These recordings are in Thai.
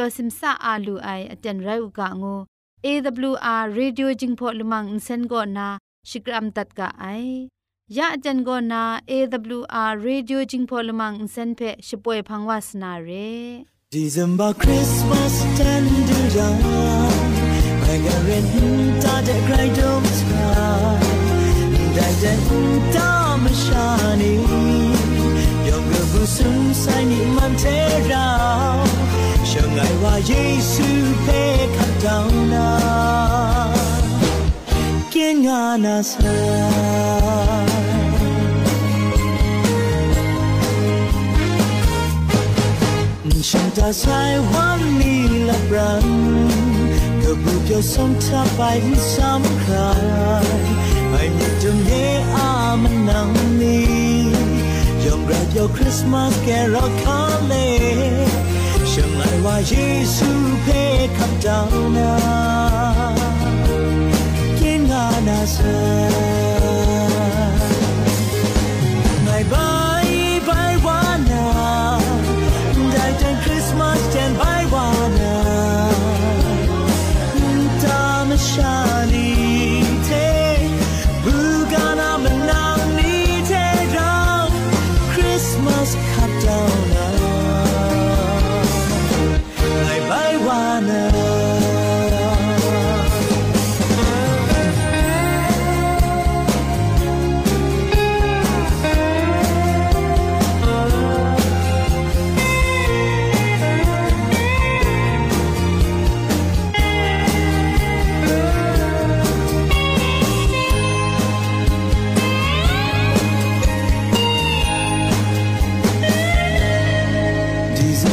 วซิมซาอาลูไออจันไรอุกะงู AWR Radio จิงพอลมังอินเซนโกนาชิกรัมตัดกะไอยะจันโกนา AWR Radio จิงพอลมังอินเซนเพชิป่วยพังวาสนาเร December Christmas tender young I got red ta de cry don't try That that ta ma shani Young girl sun sai ni man te rao 相爱话耶稣被看到那，见啊那山。ฉันจะใช้วันนี้ละบรันก็บุกยส่งเธอไปสำคัญไม่มีจงเยอามันนังนี้ยอมรับยคริสต์มาสแกรอคาเล 相爱话耶稣配看到那，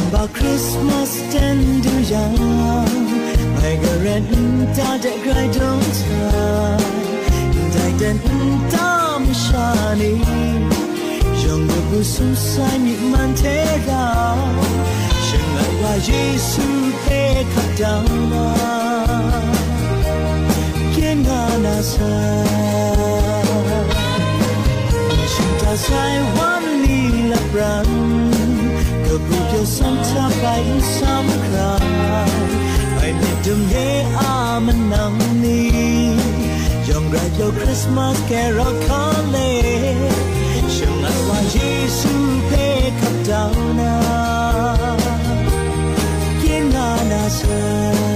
about Christmas tendu yang Margaret ta de grai dong cha Dai den ta mi shani Jong de bu su sai mi man te ga Shen lai wa Jesu te ka dang na Kien na na sa Shin ta sai wan ni la brang the book you'll sometime by in some cry I need to ye arm and numb me Young right your Christmas carol calling Shall I why Jesus pick up down now Kin na na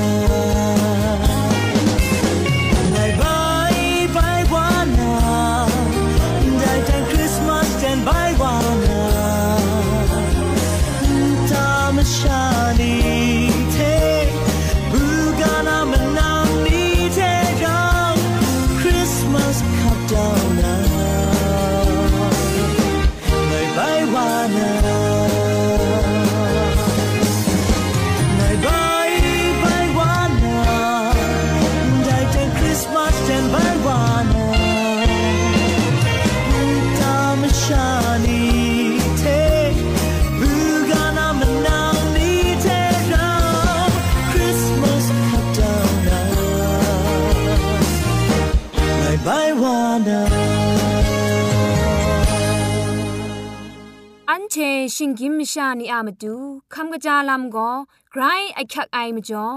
ช่งว่าเยซูเพขับดาวนาเกียนานาเซชิงกิชานีอามาดูคำกระจาลำก็ไกรไอคักไอมาจ่อ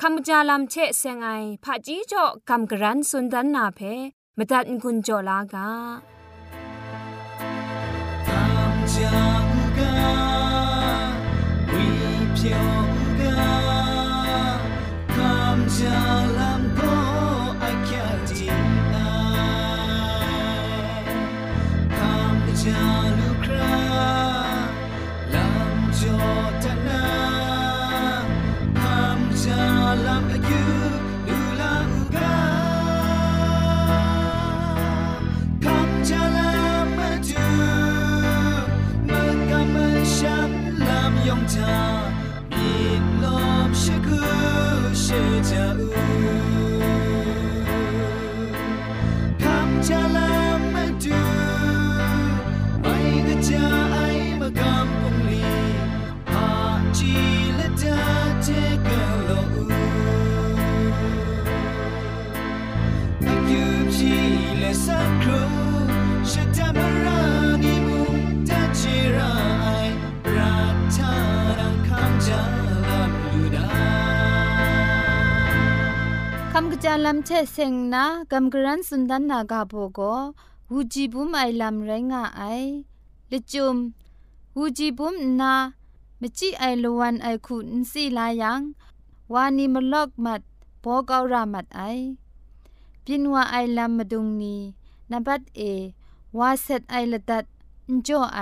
คำกระจาลำเชะเซงไอผาจีจ่อคำกระรันสุนดันนาเพมาตัดกุญจ่อลากาคำจากาวิเพียงกาคำจาล จายลำเชเซงนะกำกรันสุนดันนากาโบโกวูจีบุมไอลำไรงาไอละจุมวูจีบุมนามจิไอลวันไอคุนสีลายังวานีมลอกมัดโปกอรามัดไอปินว่าไอลำมดุงนีนับัดเอวาเซตไอละดัดนจ่อไอ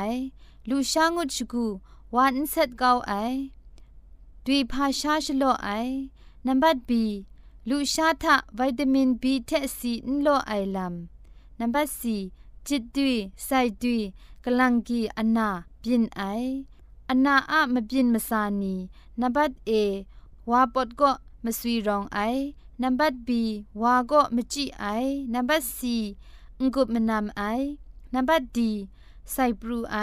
ลูชางุชกูวานเซตเกาไอดุยพาชาชโลไอนับัดบี ลูชาทะวิตามินบีเทซีนโลไอลัมนัมเบอร์สีจิตดุยไซดุยกลังกีอันนาบินไออันนาอะมบินมาสานีนัมเบอร์เอวาปดก็มาสวีรองไอนัมเบอร์บีวาก็มจิไอนัมเบอร์ซีงกุบมนามไอนัมเบอร์ดีไซปรูไอ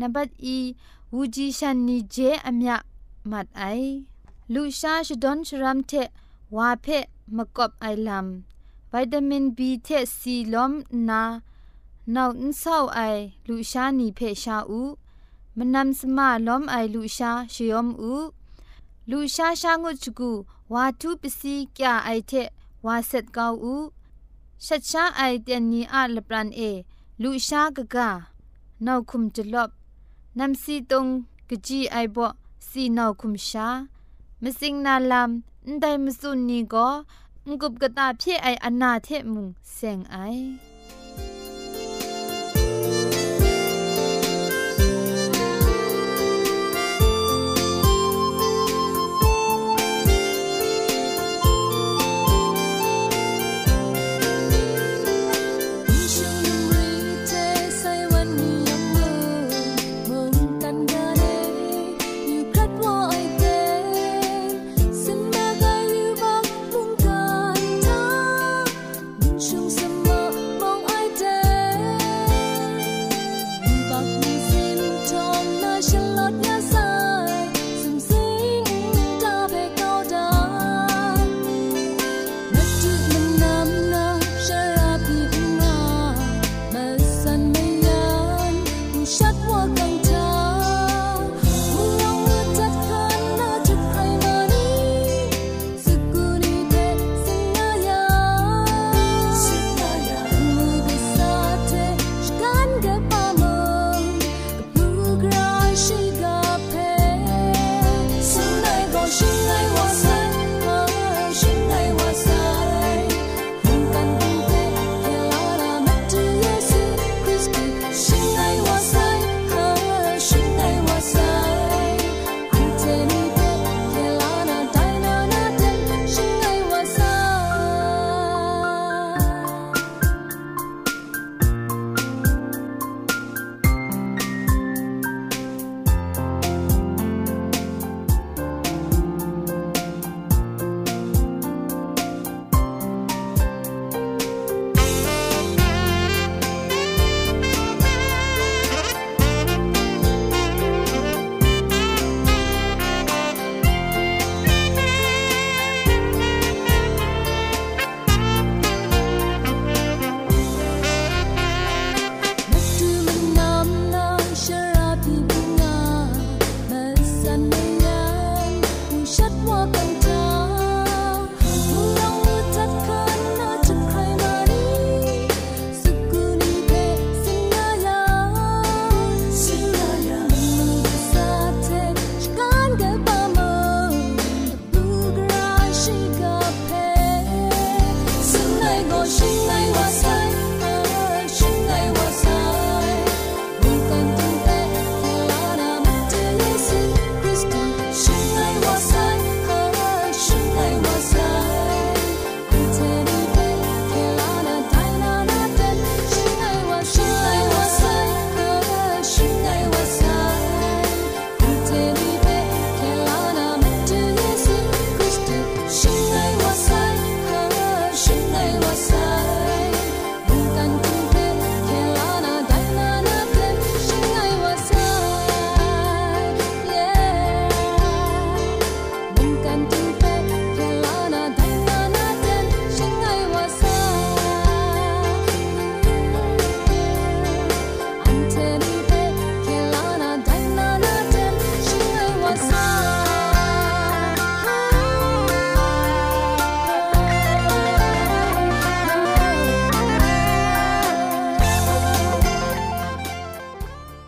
นัมเบอร์อีวูจีชันนีเจอเมียมัดไอลูชาชดอนชรามเท วาเพมกบไอลัมวิตามินบีเทซีลอมนานาวน์เศร้าไอลูชานีเพชาอูมนำสมาลอมไอลูชาชยอมอูลูชาชางุจกูวาทุปสีกยาไอเทวาเซตกาอูชัดชาไอเตียนนีอาลปรันเอลูชากะกานาวคุมจลบนำซีตงกจีไอบ่สีนาวคุมชา มสิงนาลัมได้มสุนีก็งุบกตาพี่ไออนาเทมุงเซงไอ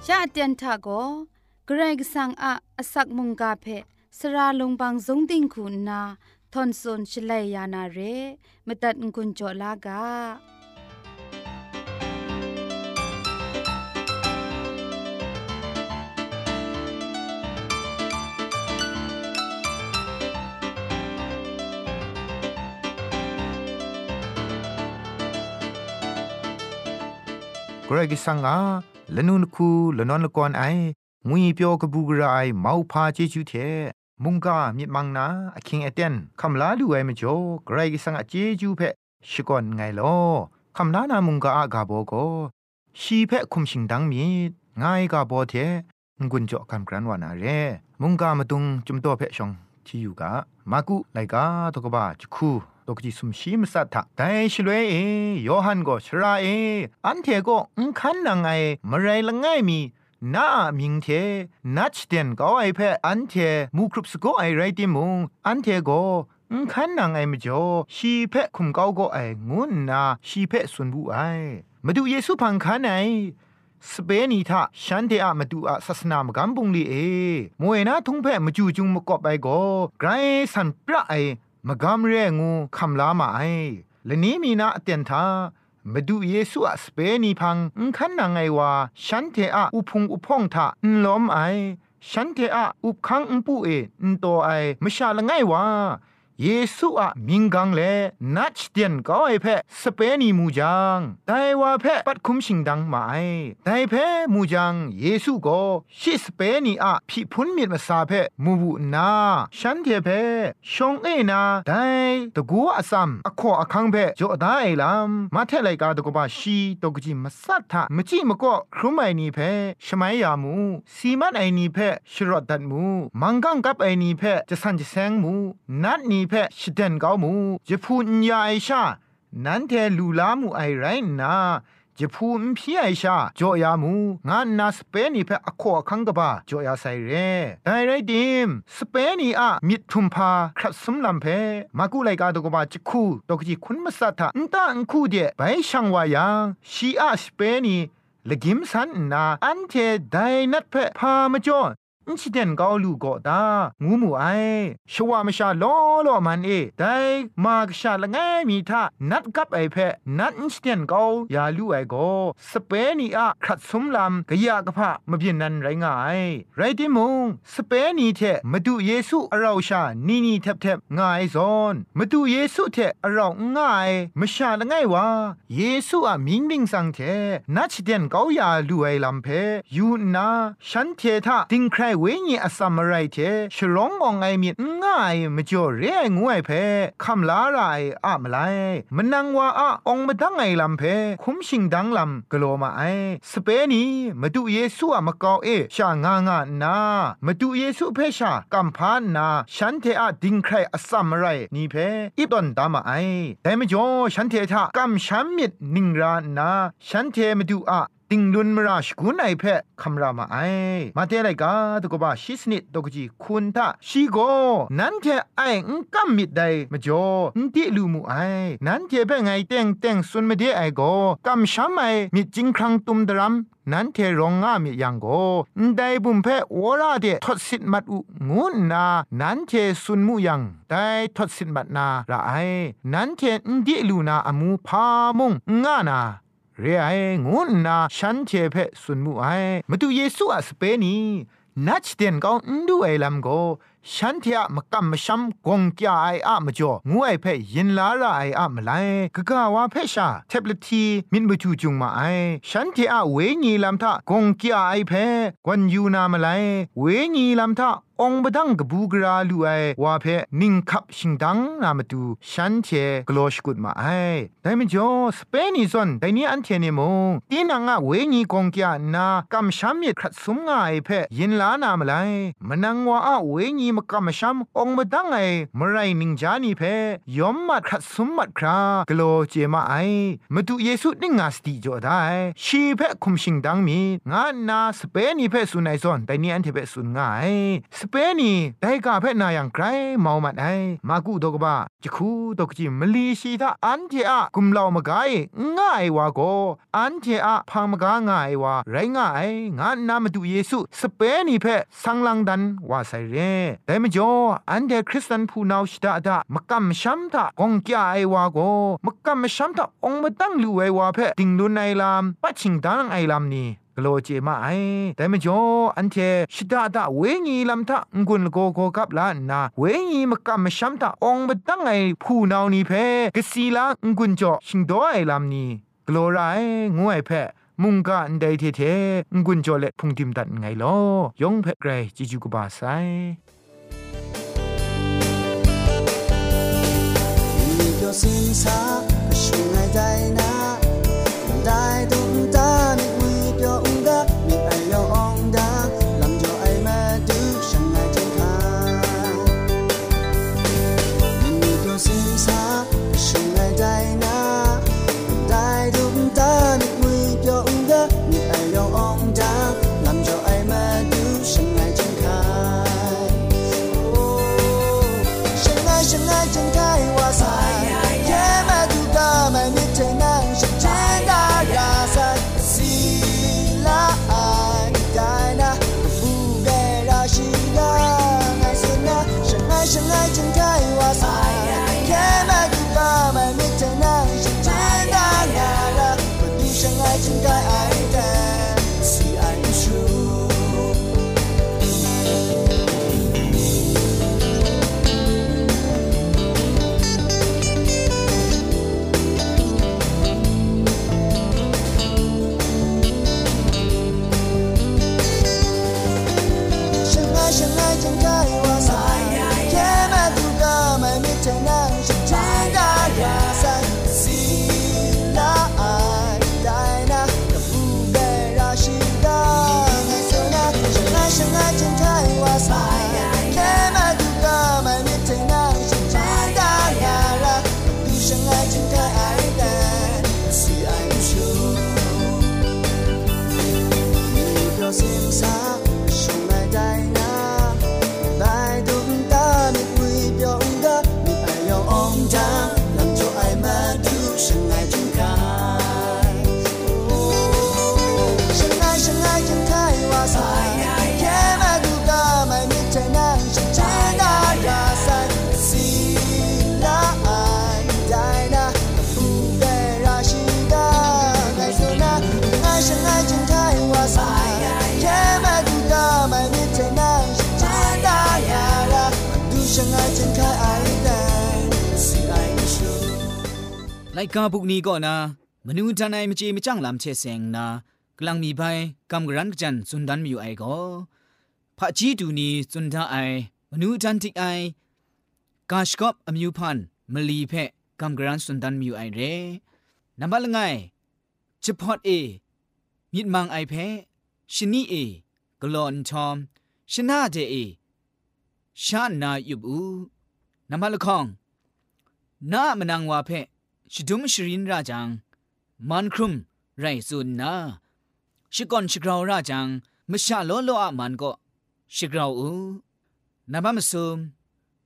ชาเตียนทาโกเกรกสังอะสักมุงกาเพสระลงบางสงติงคุณนาทอนซนชลัยยานาเรมตัดงุนจลากา กรกิสังอาละนุนคูละนอนละกอนไองุยเปียวกบูกรายมาพาเจจูเทมุงกามิมังนาอคิงเอเตนคำลาลูไอมจ่อไกรกิสังอาเจจูเพชิกอนไงลอคำนานามุงกาอากาโบโกชีเพคุมชิงดังมีง่ายกาโบเทงุนจ่อคำกรันวานาเรมุงกามาตุงจุมโตเพชง ที่อยู่กามากุไลกาตกบ้าจุคูตกจิสุมชีมสัตถะแต่ชลวยเอยอหันก็ชราเออันเทก็อุคันนางไงมไรละง่ายมีน้ามิงเทนัดเดนก็ไอเพออันเทมูครุบสโกไอไรติมุงอันเทก็อุคันนางไอมจ่อชีเพคุมเก้าก็ไองุนนาชีเพสุนบุไอมาดูเยซูพังคันไอ สเปนีทาฉันเดอะมาดูอาศาสนามกัมปุงลีเอมวยนาทุงเพมาจูจุงมกอบไปก็ไกรสันปะไอมกามเรงูคำลามาไอและนี้มีนาเตียนทามาดูเยซูอะสเปนีพังอุคันนางไงวาฉันเทอะอุพงอุพองทาอุล้อมไอฉันเทอะอุคังอุปูเออุโตไอมชาละไงวา เยซูอะมิงกังเลนัดเตียนก็ไอเพสเปนีมูจังไดว่าเพปัดคุมชิงดังมาไอไดเพมูจังเยซูก็ชิสเปนีอะพิพุนมีมาซาเพมูบุนาฉันเทเพชงเอนาไดตะกัวอซัมอขออคังเพจอดาไอลัมมาเทไลกาตกบาชีตกจิมาสัทธะมจิมก็ครุไมนีเพชมัยยามูสีมันไอนีเพชรอดดัดมูมังกังกับไอนีเพจะสันจะแซงมูนัดนีเพชิเดนเกามูจะพูนยาไอชา นั้นเทลูลามูไอไรนาจะพูนพี่ไอชาจอยามูงานนาสเปนีเพอขอคังกบาจอยาไซเรไดไรดิมสเปนีอะมิดทุมพาครัดสมลำเพมากุไลกาตกบาจิคูตกจิคุณมัสัทธะนตาอันคูเดไปช่างวายังชีอาสเปนีละกิมสันนาอันเทไดนัดเพพามจ่อ อินชิเดนกาลูก็ตางูมูไอชวามชาล้อล้อมันเอไดมากชาละไงมีท่านัดกับไอเพนัดอินชิเดนกายาลูไอโกสเปนีอะครัดสมลำกะยากะพะมะเพียนนันไรงายไรติมงสเปนีเทมาดูเยซูอราชานีนีแทบแทบง่ายซอนมาดูเยซูเทอราง่ายมชาละไงวะเยซูอะมิงมิงสังเทนัดชิเดนกายาลูไอลำเพยูนาฉันเททาติงใครวญีอสัมไรเทฉลององไอมีง่ายมจ่อเรียงวยเพคำลาไรอะมไลมันนังว่าอะองมาดังไงลำเพคุ้มชิงดังลำกลัวมาไอสเปนีมาดูเยซูอะมากาเอชางางานามาดูเยซูเพชากัมพานนาฉันเทอะดิงใครอสัมไรนี่เพอีตอนตามาไอแต่มจ่อฉันเททะกัมชัมมิดนิงรานาฉันเทมาดูอะ ติงดุนมราชกุนไอเพะคำรามาไอมาเทไรกาตกบาชิสนิดตกจีคุณทาชีโกนั้นเทไออุกัมมิดไดมจ่ออุติลูมูไอนั้นเทเปไงเต็งเต็งสุนมเดไอโกกัมชัมไอมิจิงครังตุมดรัมนั้นเทรองงามิยังโกได้บุมเพอวราเดทศสิทมัดอุงูนา นั้นเทสุนมุยังได้ทศสิทมัดนาละไอนั้นเทนดิลูนาอมูพามุงงานา เรียไองุนนาฉันเจเพสุนมุไอมาดูเยซูอะสเปนีนัดเดนก็อุนดูไอลัมโกฉันเทียมกัมชัมกงกยาไออะมจ่องูไอเพยินลาระไออะมไลกะกะวาเพชาเทบลทีมินบจูจุงมาไอฉันเทียเวญีลัมทะกงกยาไอเพกวนยูนามาไลเวญีลัมทะ องบดังกบูกราลูไอวาเพนิงคับชิงดังนามาดูฉันเทกลอชกุดมาไอแต่มจ่อสเปนิซอนแต่นี้อันเทเนมงตีนังอะเวญีกงกยานากัมชัมเมครัดสุมงาไอเพยินลานามาไลมนังวาอะเวญีมกำมชัมองมาดังไอมไรนิงจานีเพยอมมัดขัดสมมัดครากโลเจมาไอมาดูเยซูนิงาสติจอได้ชีเพคุมชิงดังมีงานนาสเปนีเพสุนไอซอนแต่นี่อันเทเพสุนงายเปนีได้กาเพนาอย่างไกรเมามัดไอมากุดกบ้าจะคูตกจิมลีชีตาอันเทอะกุมลาวมกายง่ายวาโกอันเทอะพังมกาง่ายวาไรง่ายงานนามาดูเยซูสเปนีเพสังลังดันว่าไซเรแต่มจ่ออันเดคริสตันผู้นาวชิดาดามกำช้ำตากงแกไอวาโกมกำช้ำตาองมาตั้งลูไอวาเพติงลุนไอลามปัจฉิงดังไอลามนี่ กโลเจมาไอแต่ไม่จออันเทชิดาดาเวงีลำทะงุนโกโกกับลานนาเวงีมกะมชัมตาองบตั้งไอผู้นาวนีเพกสีลางุนจ่อชิงดอไอลำนี้กโลไรงูไอเพมุงกะอันใดเทเทงุนจ่อเล็พุงทิมตัดไงลอยองเพไกรจิจูกบาไซ有心茶， ไลกาบุกนี้ก็นะมนูจันไอมจีมจังลำเชเซงนะกลังมีไปกำกรันจันสุนดันมีอยู่ไอก็พระจีดูนี้สุนทาไอมนูจันติไอกาชกอบอมิวพันมลีเพกำกรันสุนดันมีอยู่ไอเรนับละไงจะพอดเอมิดมังไอเพชนีเอกลอนทอมชนะเจเอชานายุบูนับละคองน้ามนังวาเพ ชดุมชรินราจังมันครุมไรสุนนาชิกอนชิกราวราจังมชาลอลออะมันก็ชิกราวอูนับมาสุม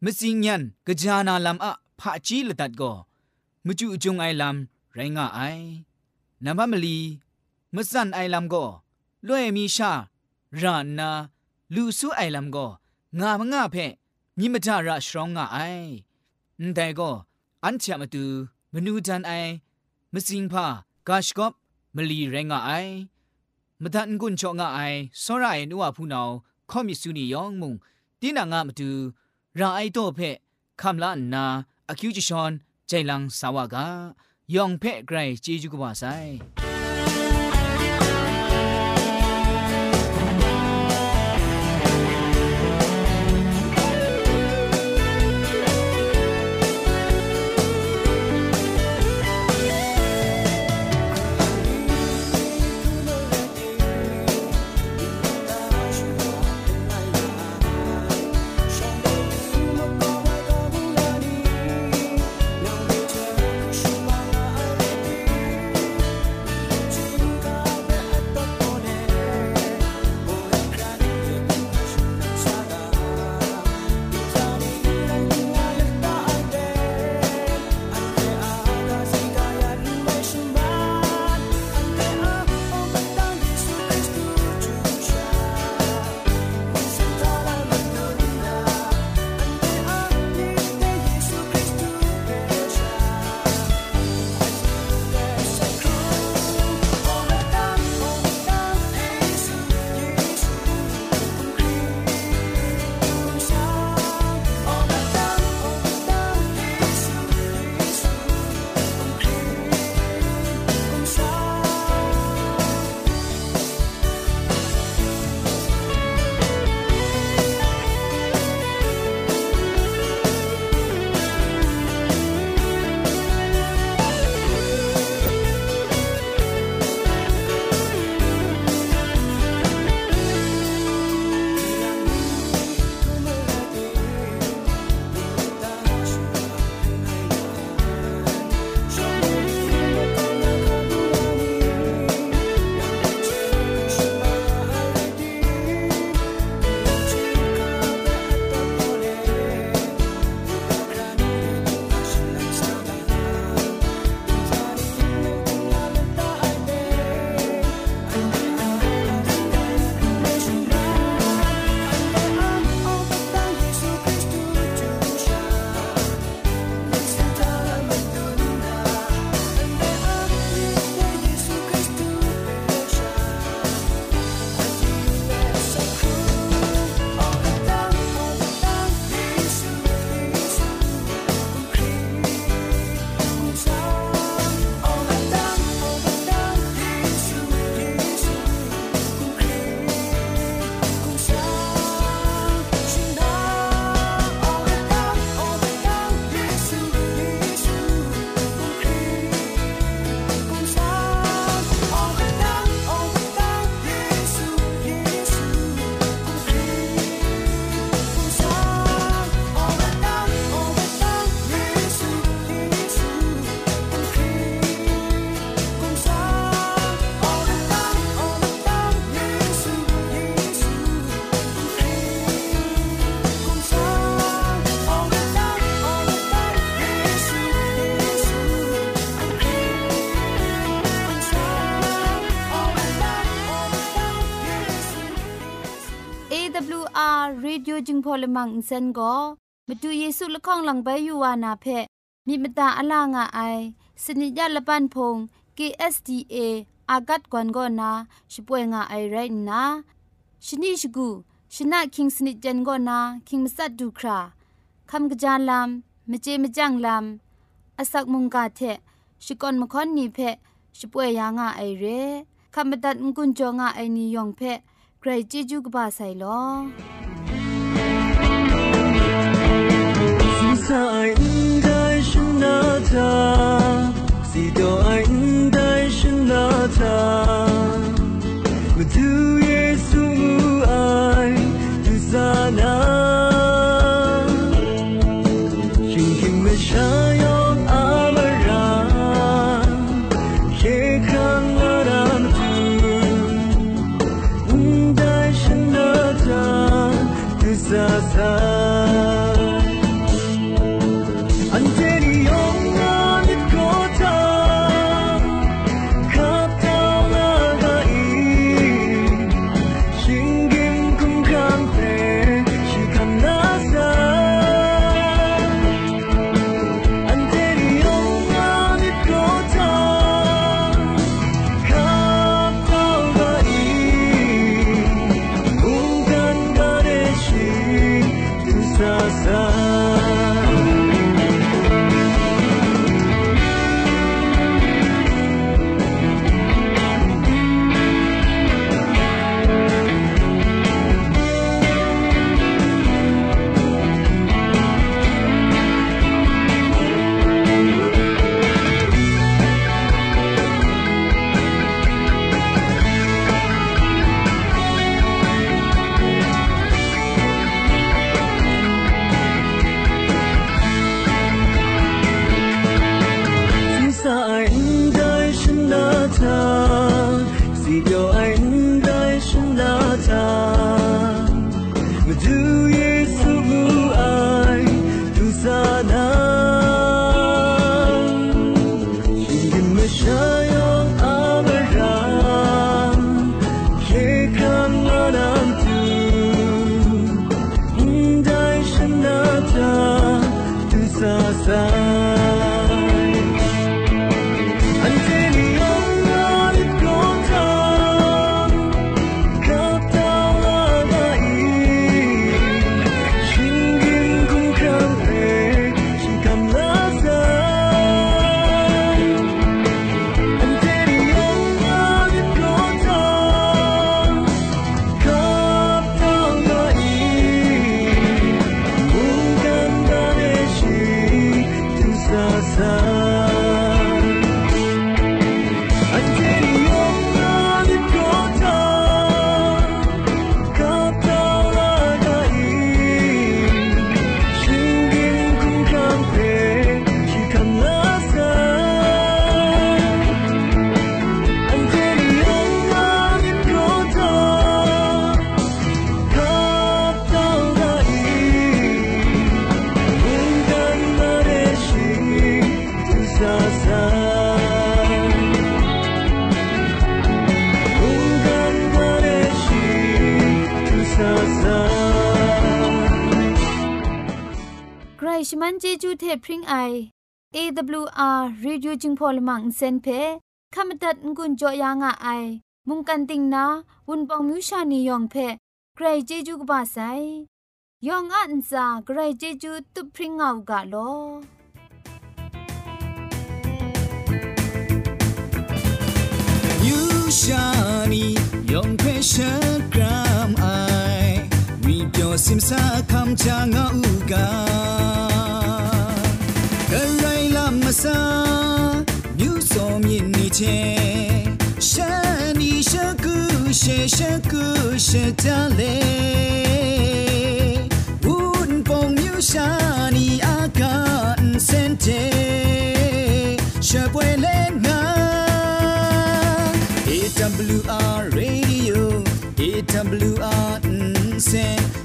มสิงยันกะจานาลำมอะผะจีละตัดก็มจุจุงไอลำไรงาไอนับมาลีมสันไอลำก็ล่วยมีชารานนาลูซูไอลำก็งามงาเพะมิมจาระชรองงาไอแต่ก็อันเชมาตู นูจันไอมสิงพากาชกอบมลีแรงไอมตันกุนชองไอสรายนัวผู้นาวข้อมิสุนียองมุงตีนางามาดูราไอโตเพคำละนาอคิวจิชอนใจลังสาวกายองเพไกรจีจุกบาไซ รีดิโอจึงพอลมังอินเซนก็มาดูเยซูละข้องหลังใบยูวานาเพมีมตาอลางอไอ สนิยาละปันพง KSDA อากัดกวนก็นาช่วยงาไอไรนะชนิชกูชนะคิงสนิจันก็นาคิงมัสัดดูคราคำกระจายลำมเจมจังลำอาศักมุงกาเทชิกอนมคอนนีเพช่วยยางาไอเรคำบัดงกุนจงาไอนิยองเพใครจีจูกบาไซลอ sao anh thấy ฉันรักเธอสิตัว anh ได้ฉันรักเธอ ชมันเจจูเทพริงไออ AWR Radio จึงพอลมังเซนเพขามตัดงุนจอยางอ้ายมุงกันติงนาวุนปองมิวชานียองเพใครเจจูกบาไซยองอันซาใครเจจูตุพริงเอากาโล You shani yong pe shakram ai simsa kham cha nga u ga karai la masa new som yin ni che shani shaku she shaku she ta le un pong new shani akan sen te she pwe le nga AWR radio AWR เซ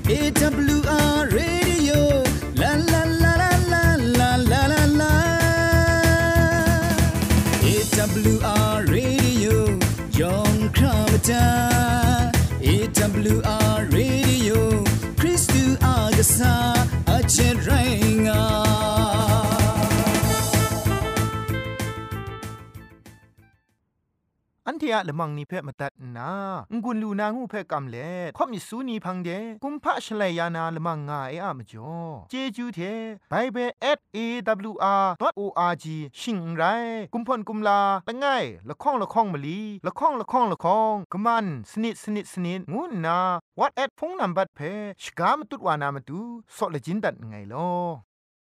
blue eyes. ทียละมังนิเพ่มาตัดนางุนลูนางูเพ่กำเล่ข่อมิสูนีพังเดกุมพะชเลยานาละมังงาเออะมจ่อเจจูเทไบเบิล @awr.org ชิงไรกุมพ่นกุมลาละไงละข้องละข้องมะลีละข้องละข้องละข้องกะมันสนิดสนิดสนิดงูนา what at พงนัมบัดเพชกามตุดวานามตุซอเลจินดัดไงลอ